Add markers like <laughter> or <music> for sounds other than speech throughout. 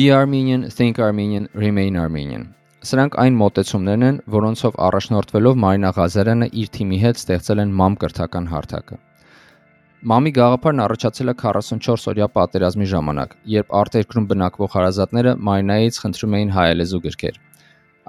Be Armenian, Think Armenian, Remain Armenian։ Սրանք այն մոտեցումներն են, որոնցով առաջնորդվելով Մարինա Ղազարյանը իր թիմի հետ ստեղծել են MAM կրթական հարթակը։ MAM-ի գաղափարն առաջացել է 44 օրյա պատերազմի ժամանակ, երբ արտերկրում բնակվող հարազատները Մարինայից խնդրում էին հայալեզու գրքեր։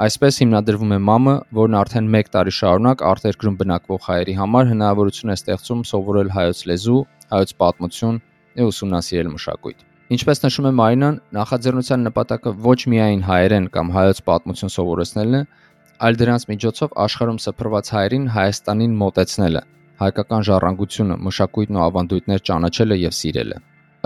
Այսպես հիմնադրվում է MAM-ը, որն արդեն 1 տարի շարունակ արտերկրում բնակվող հայերի համար հնարավորություն է ստեղծում սովորել հայոց լեզու, հայոց պատմություն եւ ուսումնասիրել մշակույթ։ Ինչպես նշում է Մարինան, նախաձեռնության նպատակը ոչ միայն հայերեն կամ հայոց պատմություն սովորեցնելն է, այլ դրանց միջոցով աշխարհում սփռված հայերին Հայաստանին մոտեցնելը, հայկական ժառանգությունը, մշակույթն ու ավանդույթներ ճանաչելը եւ սիրելը։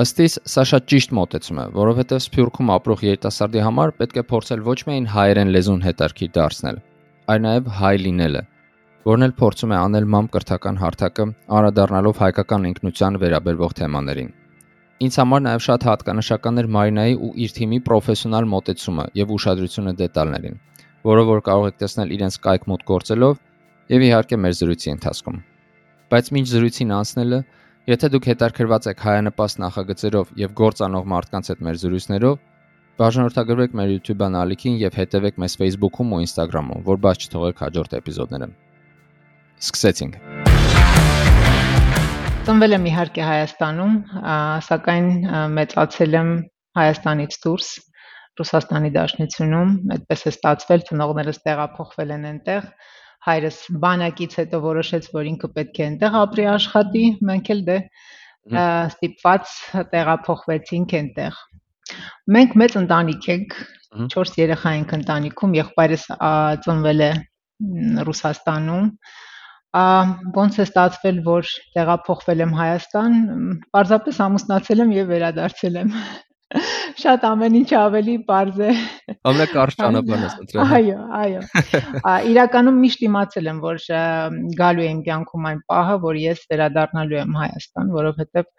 Ըստ իս, սա շատ ճիշտ մոտեցում է, որովհետև Սփյուռքում ապրող երիտասարդի համար պետք է փորձել ոչ միայն հայերեն լեզուն հետարքի դարձնել, այլ նաև հայ լինելը, որն էլ փորձում է անել մամ կրթական հարթակը, անդրադառնալով հայկական ինքնության վերաբերվող թեմաներին։ Ինձ համար նաև շատ հատկանշական էր Մարինայի ու իր թիմի պրոֆեսիոնալ մոտեցումը եւ ուշադրությունը դետալներին, որը որ կարող եք տեսնել իրենց կայք-մոտ գործելով եւ իհարկե մեր զրույցի ընթացքում։ Բայց մինչ զրույցին անցնելը, եթե դուք հետաքրված եք հայանպաստ նախագծերով եւ գործանող մարդկանց հետ մեր զրույցներով, բաժանորդագրվեք մեր YouTube-ան ալիքին եւ հետեւեք մեզ Facebook-ում ու Instagram-ում, որ բաց չթողեք հաջորդ էպիզոդները։ Սկսեցինք։ Ծնվել եմ իհարկե Հայաստանում, սակայն մեծացել եմ Հայաստանից դուրս Ռուսաստանի Դաշնությունում, այդպես է ստացվել, ծնողներս տեղափոխվել են այնտեղ։ Հայրս բանակից հետո որոշեց, որ ինքը պետք է այնտեղ ապրի աշխատի, մենք էլ դե ստիպված տեղափոխվեցինք այնտեղ։ Մենք մեծ ընտանիք ենք, 4 երեխա ենք ընտանիքում, եղբայրս ծնվել է Ռուսաստանում, ոնց է ստացվել, որ տեղափոխվել եմ Հայաստան, պարզապես ամուսնացել եմ եւ վերադարձել եմ։ <laughs> Շատ ամեն ինչ ավելի པարզ է։ Ամենակարճ ճանապարհն է ընտրել։ Այո, այո։ Իրականում միշտ իմացել եմ, որ գալու եմ կյանքում այն պահը, որ ես վերադառնալու եմ Հայաստան, որովհետեւ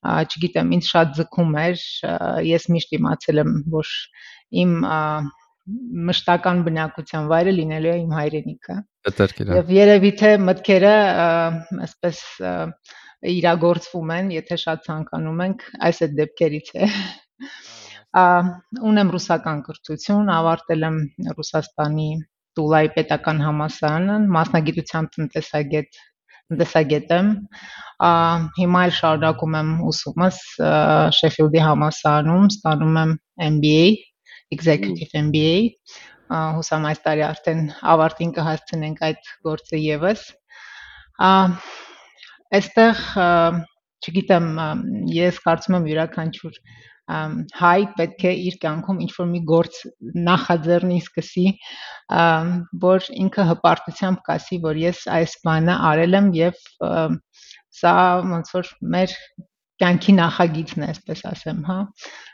չգիտեմ, ինձ շատ ձգում էր, ես միշտ իմացել եմ, որ իմ մշտական բնակության վայրը լինելու է իմ հայրենիքը։ է։ Եվ երևի թե մտքերը այսպես իրագործվում են, եթե շատ ցանկանում ենք, այս այդ դեպքերից է։ Ունեմ ռուսական կրթություն, ավարտել եմ Ռուսաստանի Տուլայի պետական համալսարանը, մասնագիտությամբ տնտեսագետ տնտեսագետ եմ։ Հիմա էլ շարունակում եմ ուսումս Շեֆիլդի համալսարանում, ստանում եմ MBA Executive MBA հուսամ այս տարի արդեն ավարտին կհասցնենք այդ գործը եւս այստեղ չգիտեմ ես կարծում եմ յուրաքանչյուր հայ պետք է իր կյանքում ինչ որ մի գործ նախաձեռնի սկսի որ ինքը հպարտությամբ կասի որ ես այս բանը արել եմ եւ սա ոնց որ մեր կյանքի նախագիծն է, այսպես ասեմ, հա։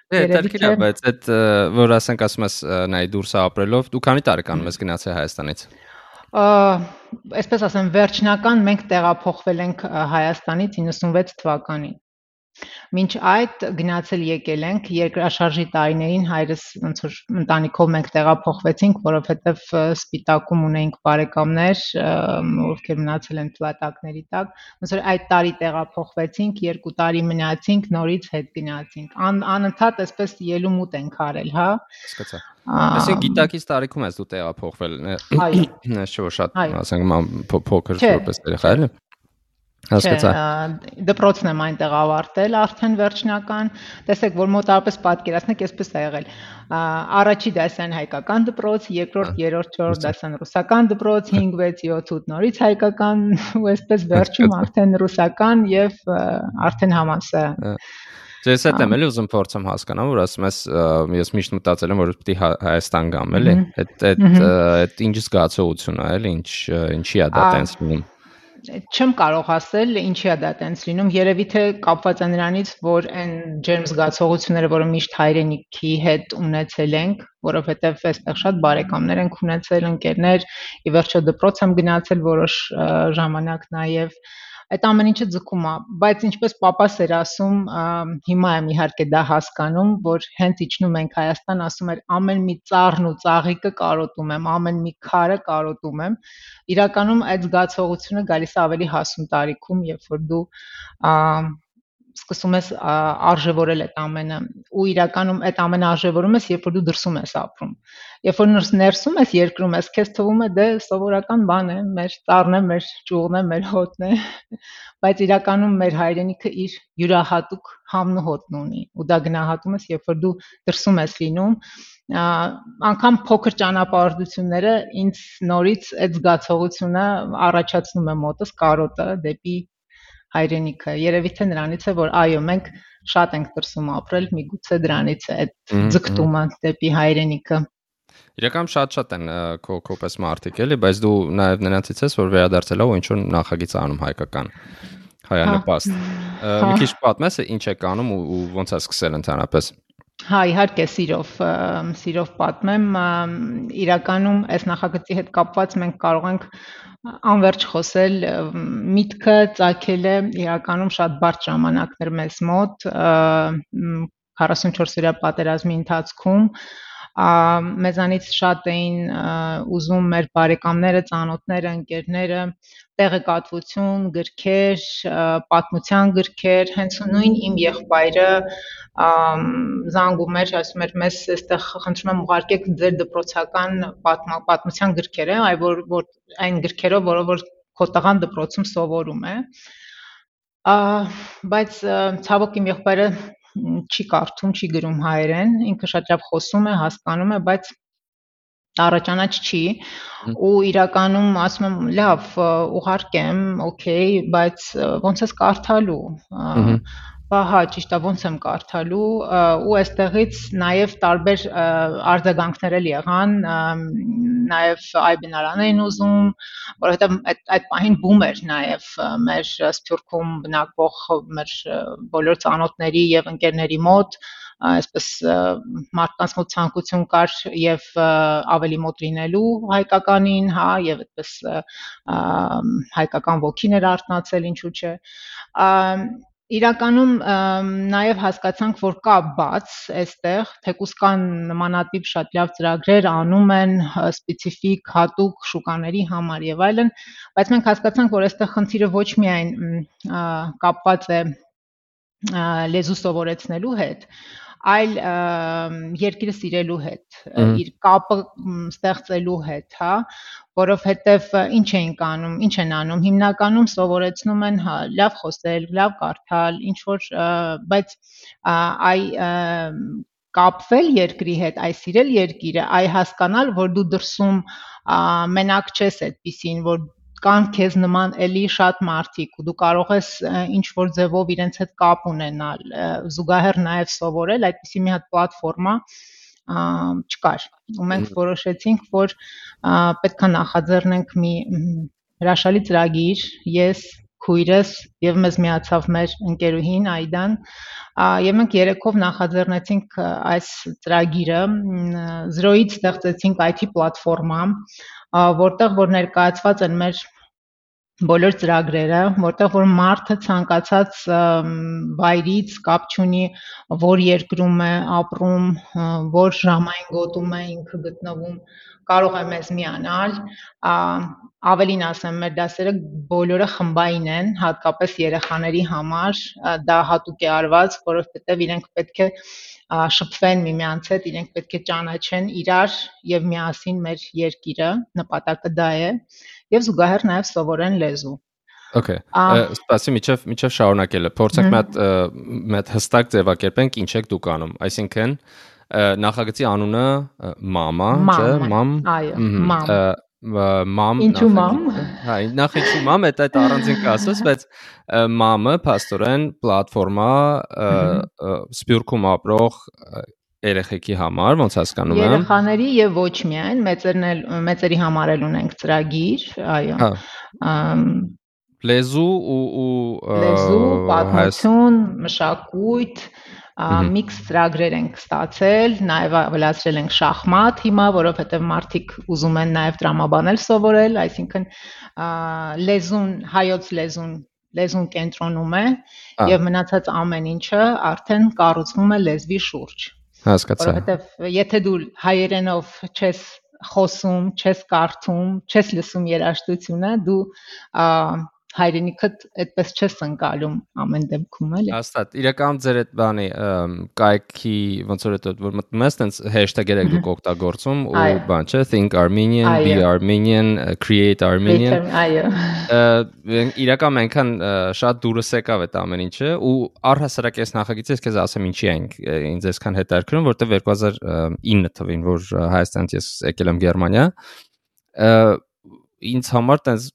Դե է, բայց այդ որ ասենք ասում ես նայ դուրս ապրելով, դու քանի տարեկան ես գնացել Հայաստանից։ Այսպես ասեմ, վերջնական մենք տեղափոխվել ենք Հայաստանից 96 թվականին։ Մինչ այդ գնացել եկել ենք երկրաշարժի տարիներին հայրս ոնց որ ընտանիքով մենք տեղափոխվեցինք, որովհետև Սպիտակում ունեինք բարեկամներ, ովքեր մնացել են փլատակների տակ։ Ոնց որ այդ տարի տեղափոխվեցինք, երկու տարի մնացինք, նորից հետ գնացինք։ Ան, անընդհատ այսպես ելումուտ ենք արել, հա։ Հասկացա։ Այսինքն գիտակից տարիքում ես դու տեղափոխվել։ Այո։ չէ՞ շատ, ասենք, փոքր որպես երեխա, էլի։ Հասկացա։ Դպրոցն եմ այնտեղ ավարտել արդեն վերջնական։ Տեսեք, որ մոտավորապես պատկերացնեք, այսպես է եղել։ Առաջի դասան հայկական դպրոց, երկրորդ, երրորդ, չորրորդ դասան ռուսական դպրոց, 5, 6, 7, 8 նորից հայկական, <laughs> ու այսպես վերջում արդեն ռուսական եւ արդեն համալսարան։ Ես հետ եմ էլի ուզում փորձեմ հասկանալ, որ ասում ես ես միշտ մտածել եմ որ պիտի Հայաստան գամ էլի։ Այդ այդ այդ ինչ զգացողություն է էլի, ինչ ինչի է դա տենց լինում չեմ կարող ասել ինչի է դա տենց լինում երևի թե կապված է նրանից որ այն ջերմ զգացողությունները որը միշտ հայրենիքի հետ ունեցել ենք որովհետև այստեղ շատ բարեկամներ ենք ունեցել ընկերներ ի վերջո դպրոց եմ գնացել որոշ ժամանակ նաև այդ ամեն ինչը ձգում է, բայց ինչպես papas էր ասում, հիմա եմ իհարկե դա հասկանում, որ հենց իջնում ենք Հայաստան, ասում էր ամեն մի ծառն ու ծաղիկը կարոտում եմ, ամեն մի քարը կարոտում եմ։ Իրականում այդ զգացողությունը գալիս է ավելի հասուն տարիքում, երբ որ դու սկսում ես արժևորել այդ ամենը ու իրականում այդ ամենը արժևորում ես, երբ որ դու դրսում ես ապրում։ Երբ որ ներսում ես երկրում ես, քեզ թվում է դե սովորական բան է, մեր ծառն է, մեր ճյուղն է, մեր հոտն է, <laughs> բայց իրականում մեր հայրենիքը իր յուրահատուկ համն ու հոտն ունի ու դա գնահատում ես, երբ որ դու դրսում ես լինում անգամ փոքր ճանապարհորդությունները ինձ նորից այդ զգացողությունը առաջացնում է մոտս կարոտը դեպի հայրենիքը։ Երևի թե նրանից է, որ այո, մենք շատ ենք դրսում ապրել, միգուցե դրանից է այդ ձգտումը դեպի հայրենիքը։ Իրական շատ-շատ են քո քոպես մարդիկ էլի, բայց դու նաև նրանցից ես, որ վերադարձել ու ինչ որ նախագիծ անում հայկական հայանպաստ։ հա։ Մի քիչ պատմես, ինչ է կանում ու ոնց է սկսել ընդհանրապես։ Հա, իհարկե, սիրով, սիրով պատմեմ, իրականում այս նախագծի հետ կապված մենք կարող ենք անverջ խոսել միտքը ծագել է իրականում շատ բարդ ժամանակներ մեզ մոտ 44 օրյա պատերազմի ընթացքում մեզանից շատ էին ուզում մեր բարեկամները, ծանոթները, ընկերները տեղեկատվություն, գրքեր, պատմության գրքեր, հենց նույն իմ եղբայրը զանգում էր, ասում էր մեզ այստեղ խնդրում եմ ուղարկեք ձեր դպրոցական պատմության գրքերը, այ որ որ այն գրքերով, որով որ քո տղան դպրոցում սովորում է։ Բայց ցավոք իմ եղբայրը չի կարդում, չի գրում հայերեն, ինքը շատ լավ խոսում է, հասկանում է, բայց առաջանաչ չի ու իրականում ասում եմ լավ ուղարկեմ օքեյ բայց ոնց ես կարդալու Բա հա, ճիշտ է, ոնց եմ կարդալու ու այստեղից նաև տարբեր արձագանքներ էլ եղան, նաև այբինարան էին ուզում, որովհետև այդ այդ պահին բում էր նաև մեր Սփյուռքում բնակվող մեր բոլոր ծանոթների եւ ընկերների մոտ այսպես մարդկանց մոտ ցանկություն կար եւ ավելի մոտ լինելու հայկականին, հա, եւ այդպես հայկական ոգին էր արտնացել, ինչու՞ չէ Իրականում նաև հասկացանք, որ կա բաց այստեղ, թեկուս կան նմանատիպ շատ լավ ծրագրեր անում են սպეციფიկ հատուկ շուկաների համար եւ այլն, բայց մենք հասկացանք, որ այստեղ խնդիրը ոչ միայն կապված է լեզու սովորեցնելու հետ, այլ երկիրը սիրելու հետ, իր կապը ստեղծելու հետ, հա, որովհետև ինչ էին կանում, ինչ են անում, հիմնականում սովորեցնում են, հա, լավ խոսել, լավ կարդալ, ինչ որ, բայց այ կապվել երկրի հետ, այ սիրել երկիրը, այ հասկանալ, որ դու դրսում մենակ չես այդպեսին, որ կան քեզ նման էլի շատ մարդիկ ու դու կարող ես ինչ որ ձևով իրենց հետ կապ ունենալ զուգահեռ նաև սովորել այդպիսի մի հատ պլատֆորմա չկար ու մենք որոշեցինք որ պետքա նախաձեռնենք մի հրաշալի ծրագիր ես քույրս եւ մեզ միացավ մեր ընկերուհին Այդան եւ մենք երեքով նախաձեռնեցինք այս ծրագիրը զրոյից ստեղծեցինք IT պլատֆորմա որտեղ որ ներկայացված են մեր բոլոր ծրագրերը, որտեղ որ մարդը ցանկացած վայրից կապ չունի, որ երկրում է ապրում, որ ժամային գոտում է ինքը գտնվում, կարող է մեզ միանալ, ավելին ասեմ, մեր դասերը բոլորը խմբային են, հատկապես երեխաների համար, դա հատուկ է արված, որովհետև իրենք պետք է շփվեն միմյանց հետ, իրենք պետք է ճանաչեն իրար եւ միասին մեր երկիրը, նպատակը դա է եւ զուգահեռ նաեւ սովորեն լեզու։ Okay։ Սպասի միջև միջև շարունակելը։ Փորձենք մի հատ մի հատ հստակ ձևակերպենք ինչ եք դուք անում։ Այսինքն նախագծի անունը մամա, չէ՞, մամ։ Այո, մամ մամ Ինչու մամ։ Հա, նախ ինչու մամ, այդ այդ առանձին կասես, <laughs> բայց մամը փաստորեն պլատֆորմա սպյուրքում ապրող երեխեքի համար, ոնց հասկանում եմ։ Երեխաների եւ ոչ միայն մեծերն էլ մեծերի համար էլ ունենք ծրագիր, այո։ Հա լեզու ու ու լեզու, պատմություն, մշակույթ, միքս ծրագրեր ենք ստացել, նաև ավելացրել ենք շախմատ հիմա, որովհետև մարդիկ ուզում են նաև տրամաբանել սովորել, այսինքն լեզուն, հայոց լեզուն լեզուն կենտրոնում է եւ մնացած ամեն ինչը արդեն կառուցվում է լեզվի շուրջ։ Հասկացա։ Որովհետև եթե դու հայերենով չես խոսում, չես կարդում, չես լսում երաժշտությունը, դու հայրենիքդ այդպես չես ընկալում ամեն դեպքում էլի։ Հաստատ, իրական ձեր այդ բանի կայքի ոնց որ այդ որ մտնում ես, տենց եք դուք օգտագործում ու բան չէ, think Armenian, be Armenian, create Armenian։ Այո։ Իրական այնքան շատ դուրս եկավ այդ ամեն ինչը ու առհասարակ ես քեզ ասեմ ինչի են ինձ այսքան հետաքրքրում, որտեղ 2009 թվին, որ Հայաստանից ես եկել եմ Գերմանիա, ինձ համար տենց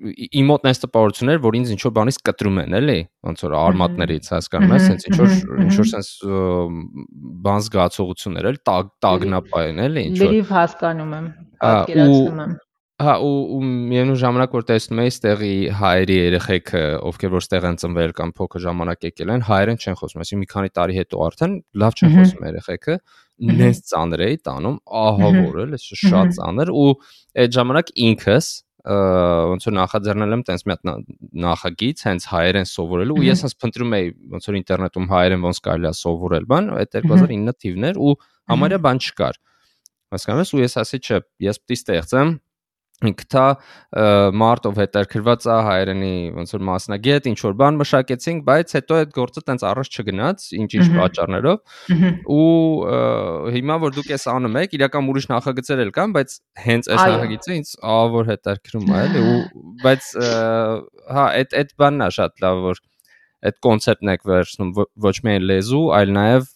իմ մոտ նես տպավորություններ, որ ինձ ինչ որ բանից կտրում են, էլի, ոնց որ արմատներից հասկանում ես, sense ինչ որ ինչ որ sense բան զգացողություններ, էլի, տագնապային, էլի, ինչ որ։ Լրիվ հասկանում եմ, պատկերացնում եմ։ Հա ու ու միևնույն ժամանակ որ տեսնում ես տեղի հայերի երեխեքը, ովքեր որ ստեղ են ծնվել կամ փոքր ժամանակ եկել են, հայերեն չեն խոսում, այսինքն մի քանի տարի հետո արդեն լավ չեն խոսում երեխեքը, նենց ծանր էի տանում, ահա որ էլ, շատ ծանր ու այդ ժամանակ ինքս ոնց որ նախաձեռնել եմ տենց մի հատ նախագիծ հենց հայերեն սովորելու ու ես հենց փնտրում էի ոնց որ ինտերնետում հայերեն ոնց կարելի է սովորել բան այդ 2009 թիվներ ու համարյա բան չկար հասկանում ես ու ես ասի չէ ես պիտի ստեղծեմ ինքտա մարտով հետարկրված է հայերենի ոնց որ մասնագետ ինչ որ բան մշակեցինք, բայց հետո այդ գործը տենց առաջ չգնաց, ինչ-ինչ պատճառներով։ Ու հիմա որ դուք էս անում եք, իրական ուրիշ նախագծեր էլ կան, բայց հենց այս նախագիծը ինձ ավոր հետարկրում է, էլի, ու բայց հա, այդ այդ բանն է շատ լավ, որ այդ կոնցեպտն եք վերցնում ոչ միայն լեզու, այլ նաև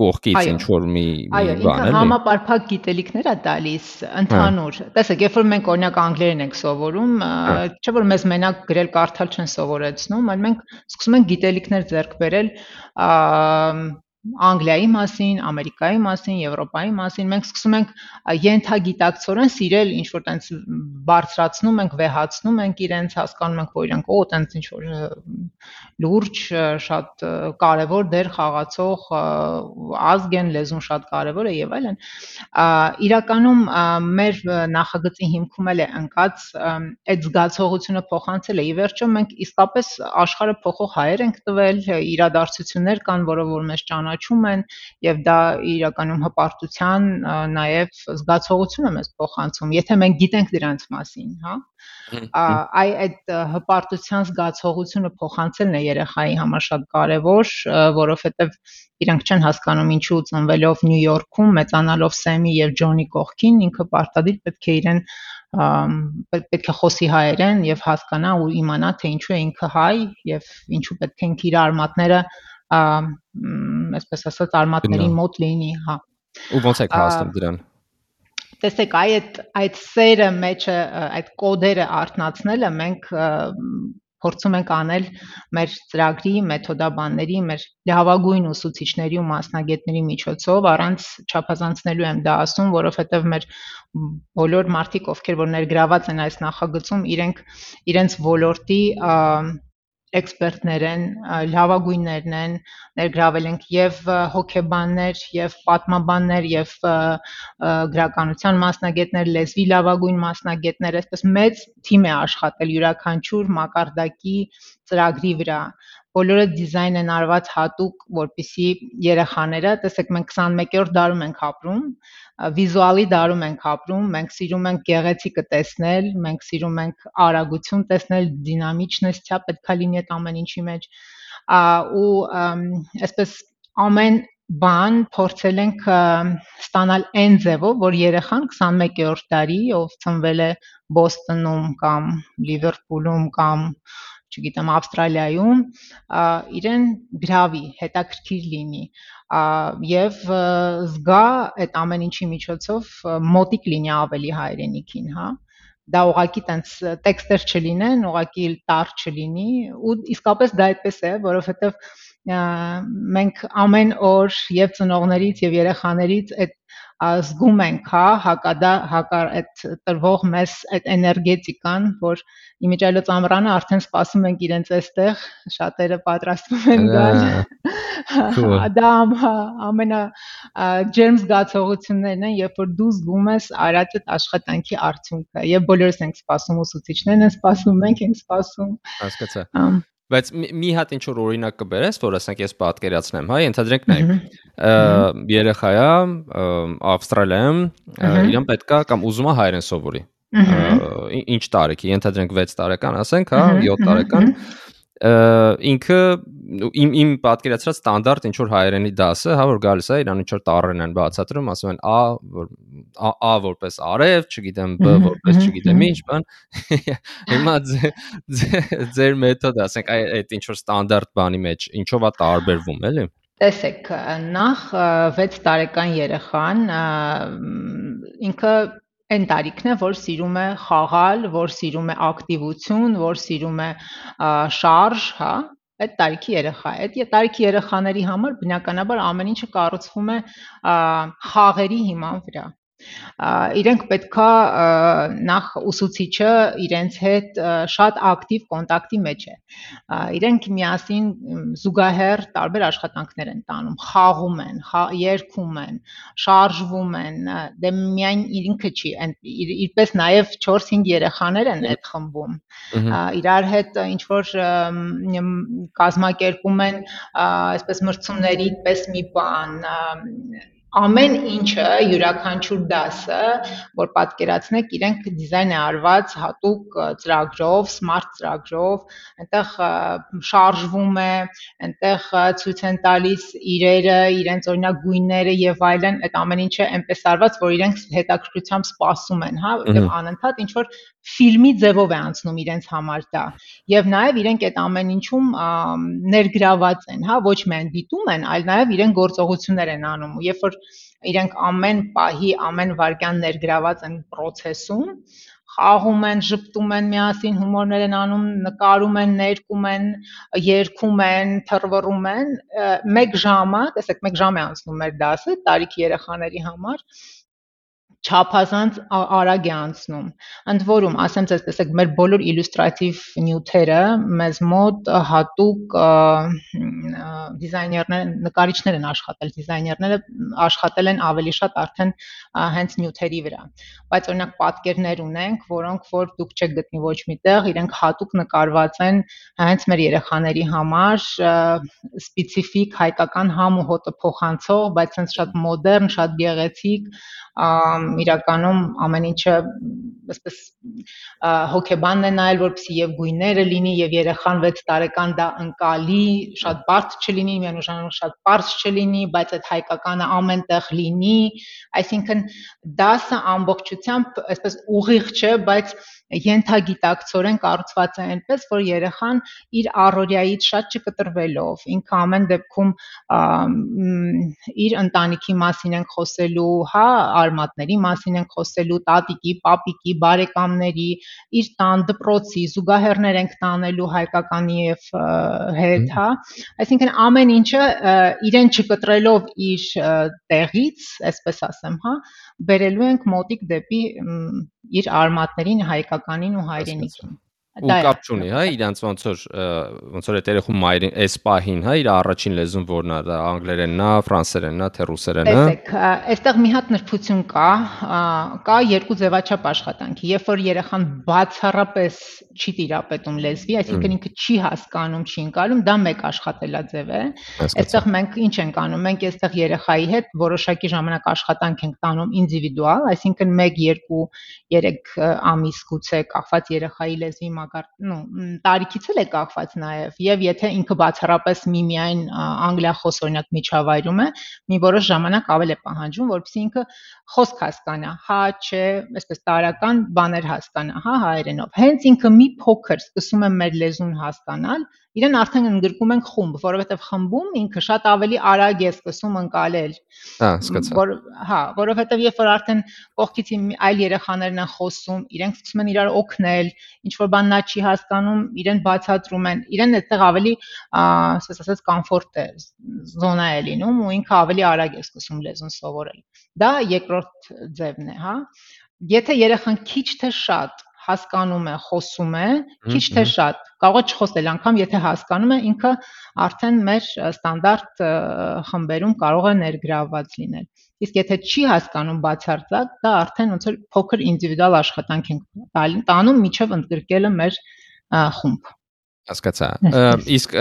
կողքից ինչ որ մի բան էլի։ Այո, ինքը համապարփակ գիտելիքներ է տալիս ընդհանուր։ Տեսեք, երբ որ մենք օրինակ անգլերեն ենք սովորում, չէ՞ որ մեզ մենակ գրել կարդալ չեն սովորեցնում, այլ մենք սկսում ենք գիտելիքներ ձեռք բերել Անգլիայի մասին, Ամերիկայի մասին, Եվրոպայի մասին մենք սկսում ենք յենթագիտակցորեն սիրել ինչ որ տենց բարձրացնում ենք, վեհացնում ենք իրենց, հասկանում ենք, որ իրանք օ տենց ինչ որ լուրջ, շատ կարևոր դեր խաղացող ազգ են, լեզուն շատ կարևոր է եւ այլն։ Իրականում մեր նախագծի հիմքում էլ է ընկած այդ զգացողությունը փոխանցել է։ Ի վերջո մենք իսկապես աշխարհը փոխող հայեր ենք տվել, իրադարձություններ կան, որը որ մեզ ճանաչ ճանաչում են եւ դա իրականում հպարտության նաեւ զգացողություն է մեզ փոխանցում, եթե մենք գիտենք դրանց մասին, հա։ Այ այդ հպարտության զգացողությունը փոխանցելն է երեխայի համար շատ կարեւոր, որովհետեւ իրանք չեն հասկանում ինչու ծնվելով Նյու Յորքում, մեծանալով Սեմի եւ Ջոնի կողքին, ինքը պարտադիր պետք է իրեն պետք է խոսի հայերեն եւ հասկանա ու իմանա թե ինչու է ինքը հայ եւ ինչու պետք է ինքը իր արմատները այսպես ասած արմատներին մոտ լինի, հա։ Ու ո՞նց եք հասնում դրան։ Տեսեք, այդ այդ սերը մեջը այդ կոդերը արտնացնելը մենք փորձում ենք անել մեր ծրագրի, մեթոդաբանների, մեր լավագույն ուսուցիչների ու մասնագետների միջոցով, առանց չափազանցնելու եմ դա ասում, որովհետև մեր բոլոր մարդիկ, ովքեր որ ներգրաված են այս նախագծում, իրենք իրենց ոլորտի էքսպերտներ են, լավագույններն են, ներգրավել ենք եւ հոկեբաններ, եւ պատմաբաններ, եւ գրականության մասնագետներ, լեզվի լավագույն մասնագետներ, այսպես մեծ թիմ է աշխատել յուրաքանչյուր մակարդակի ծրագրի վրա բոլորը դիզայն են արված հատուկ, որպիսի երեխաները, տեսեք, մենք 21-րդ դարում ենք ապրում, վիզուալի դարում ենք ապրում, մենք սիրում ենք գեղեցիկը տեսնել, մենք սիրում ենք արագություն տեսնել, դինամիչնեսիա պետքա լինի այդ ամեն ինչի մեջ ու այսպես ամեն բան փորձել ենք ստանալ այն ձևով, որ երեխան 21-րդ դարի, ով ծնվել է Բոստոնում կամ Լիվերպուլում կամ չգիտեմ, Ավստրալիայում, իրեն գրավի, հետաքրքիր լինի եւ զգա այդ ամեն ինչի միջոցով մոտիկ լինի ավելի հայրենիքին, հա դա ուղակի տենց տեքստեր չլինեն, ուղակի տար չլինի ու իսկապես դա այդպես է, որովհետեւ մենք ամեն օր եւ ծնողներից եւ երեխաներից այդ զգում ենք, հա, հակադա հակա այդ տրվող մեզ այդ էներգետիկան, որ իմիջայլոց ամռանը արդեն սպասում ենք իրենց այստեղ, շատերը պատրաստվում են գալ։ <laughs> Դա ամենա ջերմ զգացողություններն են, երբ որ դու զգում ես արած այդ աշխատանքի արդյունքը, եւ բոլորս ենք սպասում ուսուցիչներն են սպասում, մենք ենք սպասում։ Հասկացա։ Բայց մի հատ ինչ որ օրինակ կբերես, որ ասենք ես պատկերացնեմ, հա, ենթադրենք նայ։ Երեխայա Ավստրալիայում իրան պետքա կամ ուզում է հայերեն սովորի։ ինչ տարեկի, ենթադրենք 6 տարեկան, ասենք, հա, 7 տարեկան, ինքը իմ իմ պատկերացրած ստանդարտ ինչ որ հայերենի դասը, հա որ գալիս է, իրան ինչ որ տառերն են բացատրում, ասում են a որ a որպես արև, չգիտեմ b որպես չգիտեմ ինչ բան։ <laughs> Հիմա ձեր մեթոդը, ասենք այդ ինչ որ ստանդարտ բանի մեջ ինչով է տարբերվում, էլի։ Տեսեք, նախ 6 տարեկան երեխան ինքը այն տարիքն է, որ սիրում է խաղալ, որ սիրում է ակտիվություն, որ սիրում է շարժ, հա, այդ տարիքի երեխա է։ Այդ տարիքի երեխաների համար բնականաբար ամեն ինչը կառուցվում է խաղերի հիման վրա իրենք պետքա նախ ուսուցիչը իրենց հետ շատ ակտիվ կոնտակտի մեջ է իրենք միասին զուգահեռ տարբեր աշխատանքներ են տանում խաղում են երգում են շարժվում են դե միայն ինքը չի իրպես նաև 4-5 երեխաներ են այդ խմբում իրար հետ ինչ որ կազմակերպում են այսպես մրցումների պես մի բան ամեն ինչը յուրաքանչյուր դասը, որ պատկերացնեք, իրենք դիզայն է արված հատուկ ծրագրով, smart ծրագրով, այնտեղ շարժվում է, այնտեղ ցույց են տալիս իրերը, իրենց օրինակ գույները եւ այլն, այդ ամեն ինչը այնպես արված, որ իրենք հետաքրքրությամբ սպասում են, հա, եւ անընդհատ ինչ որ ֆիլմի ձևով է անցնում իրենց համար դա։ Եվ նաև իրենք այդ ամեն ինչում ներգրաված են, հա, ոչ միայն դիտում են, այլ նաև իրենք գործողություններ են անում։ Երբ որ իրենք ամեն պահի, ամեն վարքյան ներգրաված են process-ում, խաղում են, ճպտում են միասին, հումորներ են անում, նկարում են, ներկում են, երգում են, թռվռում են, 1 ժամը, տեսեք, 1 ժամ է անցնում մեր դասը տարիքի երեխաների համար, չափազանց արագ է անցնում։ Ընդ որում, ասեմ ձեզ, տեսեք, մեր բոլոր իլյուստրատիվ նյութերը մեզ մոտ հատուկ դիզայներներ, նկարիչներ են աշխատել, դիզայներները աշխատել են ավելի շատ արդեն հենց նյութերի վրա։ Բայց օրինակ պատկերներ ունենք, որոնք որ դուք չեք գտնի ոչ միտեղ, իրենք հատուկ նկարված են հենց մեր երեխաների համար սպეციფიկ հայկական համ ու հոտը փոխանցող, բայց հենց շատ մոդեռն, շատ գեղեցիկ իրականում ամեն ինչը այսպես հոգեբանն է նայել որպեսի եւ գույները լինի եւ երեխան 6 տարեկան դա ընկալի, շատ բարդ չլինի, միանշանակ շատ པարզ չլինի, բայց այդ հայկականը ամենտեղ լինի, այսինքն դասը ամբողջությամբ այսպես ուղիղ չէ, բայց ենթագիտակցորեն կառուցված է այնպես, որ երեխան իր առօրյայից շատ չկտրվելով, ինքը ամեն դեպքում իր ընտանիքի մասին են խոսելու, հա, արմատների մասին են խոսելու, տատիկի, պապիկի, բարեկամների, իր տան դպրոցի, զուգահեռներ ենք տանելու հայկականի եւ հետ, հա։ Այսինքն ամեն ինչը իրեն չկտրելով իր տեղից, այսպես ասեմ, հա, բերելու ենք մոտիկ դեպի իր արմատներին, հայկականին ու հայրենիքին ու կապ չունի, հա, իրանց ոնց որ ոնց որ այդ երեխու մայրին այս պահին, հա, իր առաջին լեզուն որն է, դա անգլերենն է, ֆրանսերենն է, թե ռուսերենն է։ Տեսեք, այստեղ մի հատ նրբություն կա, կա երկու ձևաչափ աշխատանքի։ Երբ որ երեխան բացառապես չի տիրապետում լեզվի, այսինքն ինքը չի հասկանում, չի ընկալում, դա մեկ աշխատելաձև է։ Այստեղ մենք ինչ ենք անում։ Մենք այստեղ երեխայի հետ որոշակի ժամանակ աշխատանք ենք տանում ինդիվիդուալ, այսինքն 1, 2, 3 ամիս գուցե կախված երեխայի լեզվի մակարդ, նո, տարիքից էլ է կախված նաև, եւ եթե ինքը բացառապես միմիայն անգլիախոս օրինակ միջավայրում է, մի որոշ ժամանակ ավել է պահանջում, որովհետեւ ինքը խոսք հասկանա, հա, չէ, այսպես տարական բաներ հասկանա, հա, հայերենով։ Հենց ինքը մի փոքր սկսում է մեր լեզուն հասկանալ, իրեն արդեն ընդգրկում ենք խումբ, որովհետև խմբում ինքը շատ ավելի արագ է սկսում ընկալել։ Հա, սկսա։ Որ հա, որովհետև երբ որ արդեն կողքից այլ երեխաներն են խոսում, իրենք սկսում են իրար օգնել, ինչ որ բան նա չի հասկանում, իրեն բացատրում են, իրեն այդտեղ ավելի, ասես ասած, կոմֆորտ է, զոնա է լինում ու ինքը ավելի արագ է սկսում լեզուն սովորել։ Դա երկրորդ ձևն է, հա։ Եթե երեխան քիչ թե շատ հասկանում է, խոսում է, քիչ թե շատ, կարող է չխոսել անգամ, եթե հասկանում է, ինքը արդեն մեր ստանդարտ խմբերում կարող է ներգրավված լինել։ Իսկ եթե չի հասկանում բացարձակ, դա արդեն ոնց որ փոքր ինդիվիդուալ աշխատանք ենք տանում միջև ընդգրկելը մեր խումբ։ Հասկացա։ Իսկ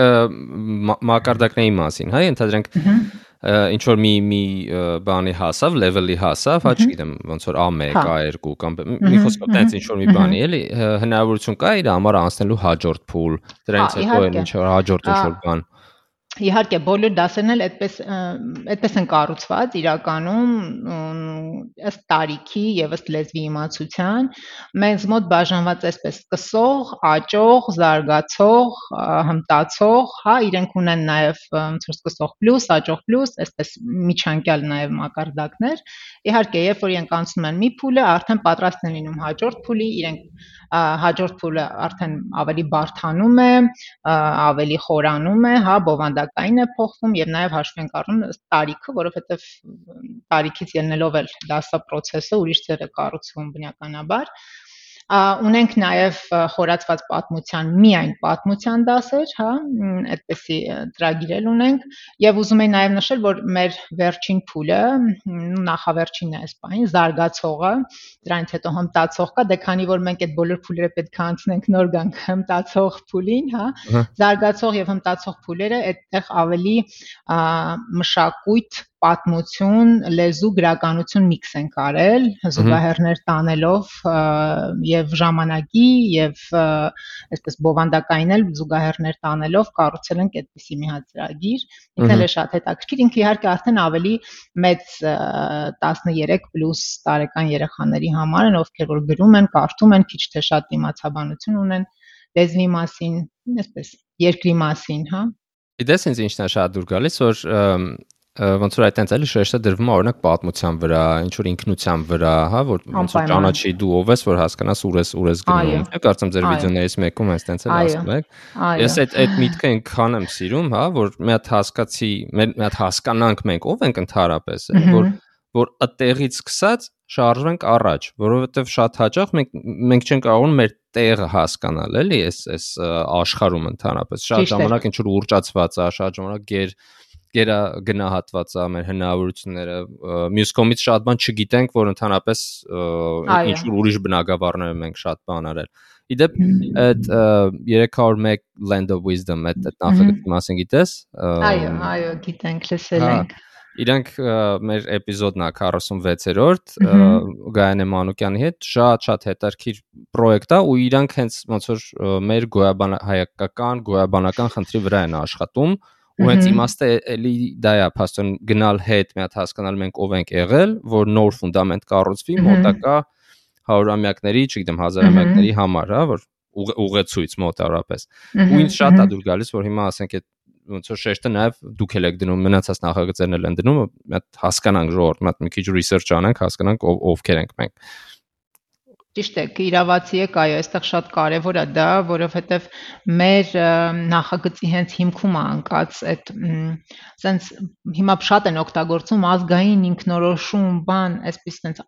մակարդակների մասին, հա, ընդհանրենք ինչ որ մի մի բանի հասավ, level-ի հասավ, հա, չգիտեմ, ոնց որ A1, A2 կամ մի խոսքով տենց ինչ որ մի բանի, էլի, հնարավորություն կա իր համար անցնելու հաջորդ փուլ, դրանից հետո էլ ինչ որ հաջորդ ինչ որ բան Իհարկե, բոլոր դասերն էլ այդպես այդպես են կառուցված իրականում ըստ տարիքի եւ ըստ լեզվի իմացության մեզ մոտ բաժանված այսպես սկսող, աճող, զարգացող, հմտացող, հա, իրենք ունեն նաեւ ոնց որ սկսող պլյուս, աճող պլյուս, այսպես միջանկյալ նաեւ մակարդակներ։ Իհարկե, երբ որ իրենք անցնում են մի փուլը, արդեն պատրաստ են լինում հաջորդ փուլի, իրենք հաջորդ փուլը արդեն ավելի բարթանում է, ավելի խորանում է, հա, բովանդակային է փոխվում եւ նաեւ հաշվի ենք առնում տարիքը, որովհետեւ տարիքից ելնելով էլ դասա process-ը ուրիշ ձև է կառուցվում բնականաբար ունենք նաև խորացված պատմության միայն պատմության դասեր, հա, այդպեսի ծրագիրել ունենք եւ ուզում եի նաև նշել, որ մեր վերջին փուլը, նախավերջինն է այս պահին, զարգացողը, դրանից հետո հմտացող կա, դե քանի որ մենք այդ բոլոր փուլերը պետք է անցնենք նոր գանք հմտացող փուլին, հա, զարգացող եւ հմտացող փուլերը այդտեղ ավելի մշակույթ պատմություն, լեզու, գրականություն միքս են կարել, զուգահեռներ տանելով եւ ժամանակի եւ այսպես բովանդակային էլ զուգահեռներ տանելով կառուցել ենք այդպիսի մի հատ ծրագիր։ Ինքն էլ է շատ հետաքրքիր, ինքը իհարկե արդեն ավելի մեծ 13+ տարեկան երեխաների համար են, ովքեր որ գրում են, կարդում են, քիչ թե շատ իմացաբանություն ունեն լեզվի մասին, այսպես երկրի մասին, հա։ Իդես ինձ ինչն է շատ դուր գալիս, որ ոնց որ այտենց էլի շեշտը դրվում է օրինակ պատմության վրա, ինչ որ ինքնության վրա, հա, որ ոնց որ ճանաչի դու ով ես, որ հասկանաս ուր ես, ուր ես գնում։ Ա կարծեմ ձեր վիդեոներից մեկում հենց այտենց էլ ասում եք։ Ես այդ այդ միտքը այնքան եմ սիրում, հա, որ մի հատ հասկացի, մի հատ հասկանանք մենք ով ենք ընդհանրապես, որ որ այդտեղից սկսած շարժվենք առաջ, որովհետև շատ հաճախ մենք մենք չենք կարողանում մեր տեղը հասկանալ, էլի, այս այս աշխարհում ընդհանրապես։ Շատ ժամանակ ինչ որ ուռճացված է, շատ ժամանակ գեր գերա գնահատված է մեր հնարավորությունները մյուս կողմից շատ բան չգիտենք որ ընդհանրապես ինչ որ ուրիշ բնակավարներ մենք շատ բան արել իդեպ այդ 301 land of wisdom այդ նախագծի մասին գիտես այո այո գիտենք լսել հա, ենք Իրանք մեր էպիզոդն է 46-րդ Գայանե Մանուկյանի հետ շատ-շատ հետաքրքիր պրոյեկտ է ու իրանք հենց ոնց որ մեր գոյաբան հայկական գոյաբանական խնդրի վրա են աշխատում ու հենց իմաստը էլի դա է փաստորեն գնալ հետ մի հատ հասկանալ մենք ով ենք եղել որ նոր ֆունդամենտ կառուցվի մոտակա հարյուրամյակների, չգիտեմ, հազարամյակների համար, հա, որ ուղեցույց մոտարապես։ Ու ինձ շատ է դուր գալիս, որ հիմա ասենք այդ ոնց որ շեշտը նաև դուք եք դնում, մնացած նախագծերն էլ են դնում, մի հատ հասկանանք ժողովուրդ, մի քիչ research անենք, հասկանանք ով ովքեր ենք մենք։ Ճիշտ է, իրավացի եք, այո, այստեղ շատ կարևոր է դա, որովհետև մեր նախագծի հենց հիմքում է անկած այդ սենց հիմա շատ են օգտագործում ազգային ինքնորոշում, բան, այսպես սենց